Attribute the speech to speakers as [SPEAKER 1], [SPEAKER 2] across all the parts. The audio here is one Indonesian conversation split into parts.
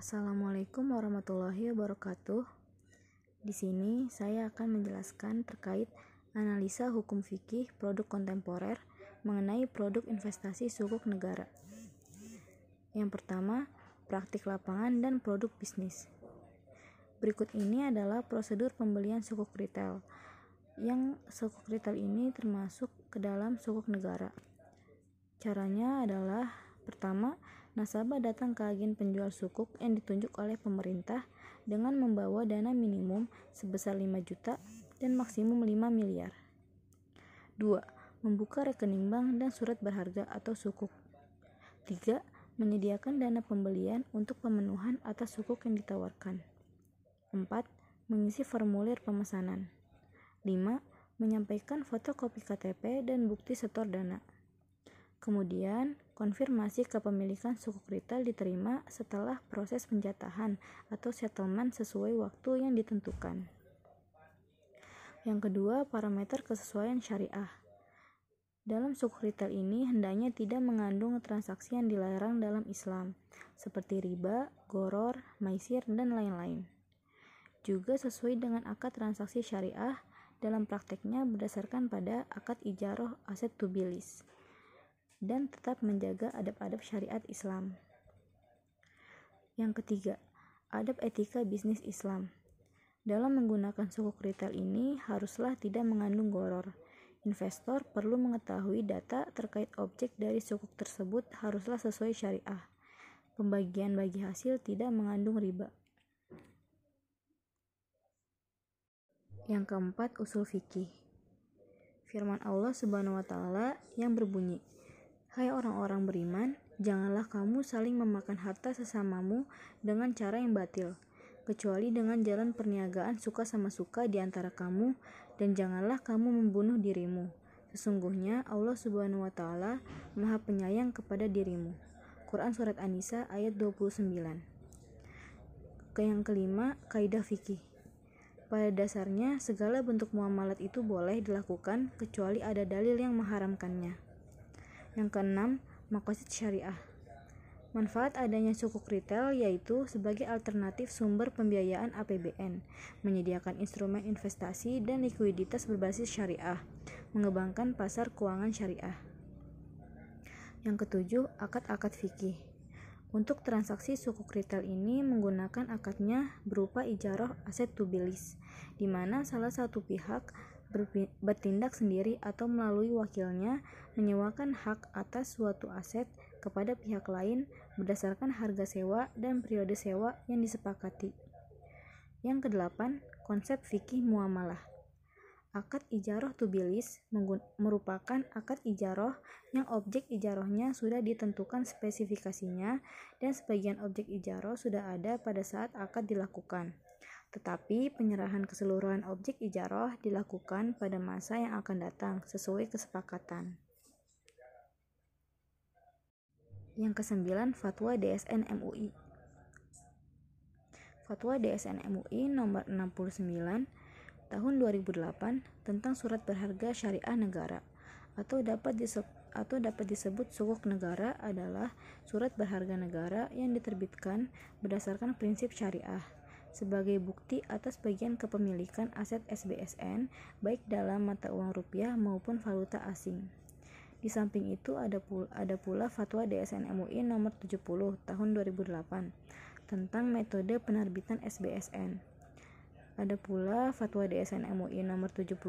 [SPEAKER 1] Assalamualaikum warahmatullahi wabarakatuh. Di sini saya akan menjelaskan terkait analisa hukum fikih produk kontemporer mengenai produk investasi sukuk negara. Yang pertama, praktik lapangan dan produk bisnis. Berikut ini adalah prosedur pembelian sukuk retail. Yang sukuk retail ini termasuk ke dalam sukuk negara. Caranya adalah pertama, Nasabah datang ke agen penjual sukuk yang ditunjuk oleh pemerintah dengan membawa dana minimum sebesar 5 juta dan maksimum 5 miliar. 2. Membuka rekening bank dan surat berharga atau sukuk. 3. Menyediakan dana pembelian untuk pemenuhan atas sukuk yang ditawarkan. 4. Mengisi formulir pemesanan. 5. Menyampaikan fotokopi KTP dan bukti setor dana. Kemudian, konfirmasi kepemilikan sukuk retail diterima setelah proses penjatahan atau settlement sesuai waktu yang ditentukan. Yang kedua, parameter kesesuaian syariah. Dalam sukuk retail ini hendaknya tidak mengandung transaksi yang dilarang dalam Islam, seperti riba, goror, maisir, dan lain-lain. Juga sesuai dengan akad transaksi syariah dalam prakteknya berdasarkan pada akad ijaroh aset tubilis dan tetap menjaga adab-adab syariat Islam. Yang ketiga, adab etika bisnis Islam. Dalam menggunakan sukuk retail ini haruslah tidak mengandung goror. Investor perlu mengetahui data terkait objek dari sukuk tersebut haruslah sesuai syariah. Pembagian bagi hasil tidak mengandung riba. Yang keempat, usul fikih. Firman Allah Subhanahu wa taala yang berbunyi, Hai orang-orang beriman, janganlah kamu saling memakan harta sesamamu dengan cara yang batil, kecuali dengan jalan perniagaan suka sama suka di antara kamu, dan janganlah kamu membunuh dirimu. Sesungguhnya Allah Subhanahu wa taala Maha Penyayang kepada dirimu. Quran surat An-Nisa ayat 29. Ke yang kelima, kaidah fikih. Pada dasarnya, segala bentuk muamalat itu boleh dilakukan kecuali ada dalil yang mengharamkannya. Yang keenam, makosid syariah. Manfaat adanya sukuk retail yaitu sebagai alternatif sumber pembiayaan APBN, menyediakan instrumen investasi dan likuiditas berbasis syariah, mengembangkan pasar keuangan syariah. Yang ketujuh, akad-akad fikih. Untuk transaksi sukuk retail ini menggunakan akadnya berupa ijaroh aset tubilis, di mana salah satu pihak bertindak sendiri atau melalui wakilnya menyewakan hak atas suatu aset kepada pihak lain berdasarkan harga sewa dan periode sewa yang disepakati. Yang kedelapan, konsep fikih muamalah. Akad ijaroh tubilis merupakan akad ijaroh yang objek ijarohnya sudah ditentukan spesifikasinya dan sebagian objek ijaroh sudah ada pada saat akad dilakukan tetapi penyerahan keseluruhan objek ijaroh dilakukan pada masa yang akan datang sesuai kesepakatan. Yang kesembilan, Fatwa DSN MUI. Fatwa DSN MUI nomor 69 tahun 2008 tentang surat berharga syariah negara atau dapat disebut atau dapat disebut sukuk negara adalah surat berharga negara yang diterbitkan berdasarkan prinsip syariah sebagai bukti atas bagian kepemilikan aset SBSN baik dalam mata uang rupiah maupun valuta asing. Di samping itu ada pula, ada pula fatwa DSN MUI nomor 70 tahun 2008 tentang metode penerbitan SBSN. Ada pula fatwa DSN MUI nomor 76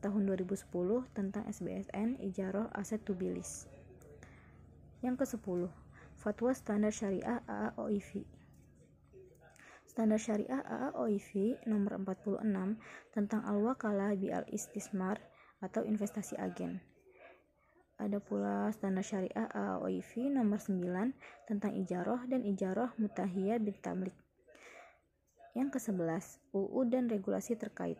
[SPEAKER 1] tahun 2010 tentang SBSN Ijaroh Aset Tubilis. Yang ke-10, Fatwa Standar Syariah AAOIV Standar Syariah AAOIV nomor 46 tentang al-wakalah bi al-istismar atau investasi agen. Ada pula Standar Syariah AAOIV nomor 9 tentang ijaroh dan ijaroh mutahiyah bin tamlik. Yang ke-11, UU dan regulasi terkait.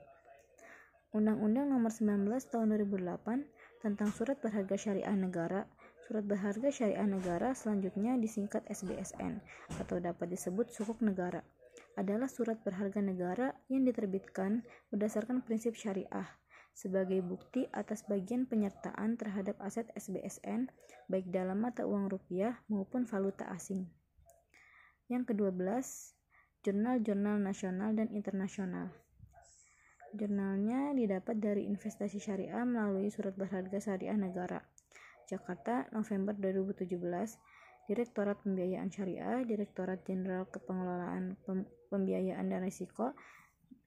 [SPEAKER 1] Undang-Undang nomor 19 tahun 2008 tentang surat berharga syariah negara Surat berharga syariah negara selanjutnya disingkat SBSN atau dapat disebut sukuk negara adalah surat berharga negara yang diterbitkan berdasarkan prinsip syariah sebagai bukti atas bagian penyertaan terhadap aset SBSN baik dalam mata uang rupiah maupun valuta asing. Yang ke-12, jurnal-jurnal nasional dan internasional. Jurnalnya didapat dari investasi syariah melalui surat berharga syariah negara. Jakarta, November 2017, Direktorat Pembiayaan Syariah, Direktorat Jenderal Kepengelolaan Pembiayaan dan Risiko,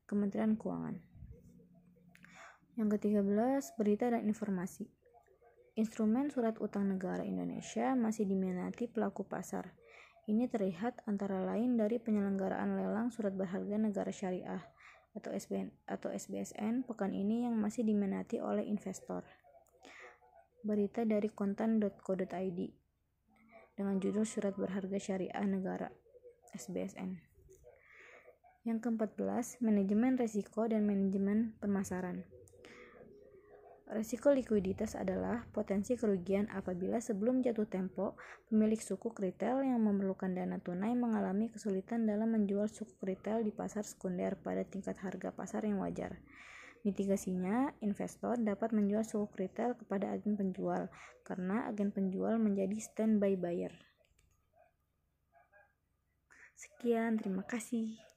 [SPEAKER 1] Kementerian Keuangan. Yang ke-13, berita dan informasi. Instrumen surat utang negara Indonesia masih diminati pelaku pasar. Ini terlihat antara lain dari penyelenggaraan lelang surat berharga negara syariah atau SBN atau SBSN pekan ini yang masih diminati oleh investor. Berita dari kontan.co.id dengan judul surat berharga syariah negara SBSN. Yang ke-14, manajemen risiko dan manajemen pemasaran. Risiko likuiditas adalah potensi kerugian apabila sebelum jatuh tempo, pemilik suku retail yang memerlukan dana tunai mengalami kesulitan dalam menjual suku retail di pasar sekunder pada tingkat harga pasar yang wajar. Mitigasinya, investor dapat menjual suku retail kepada agen penjual karena agen penjual menjadi standby buyer. Sekian, terima kasih.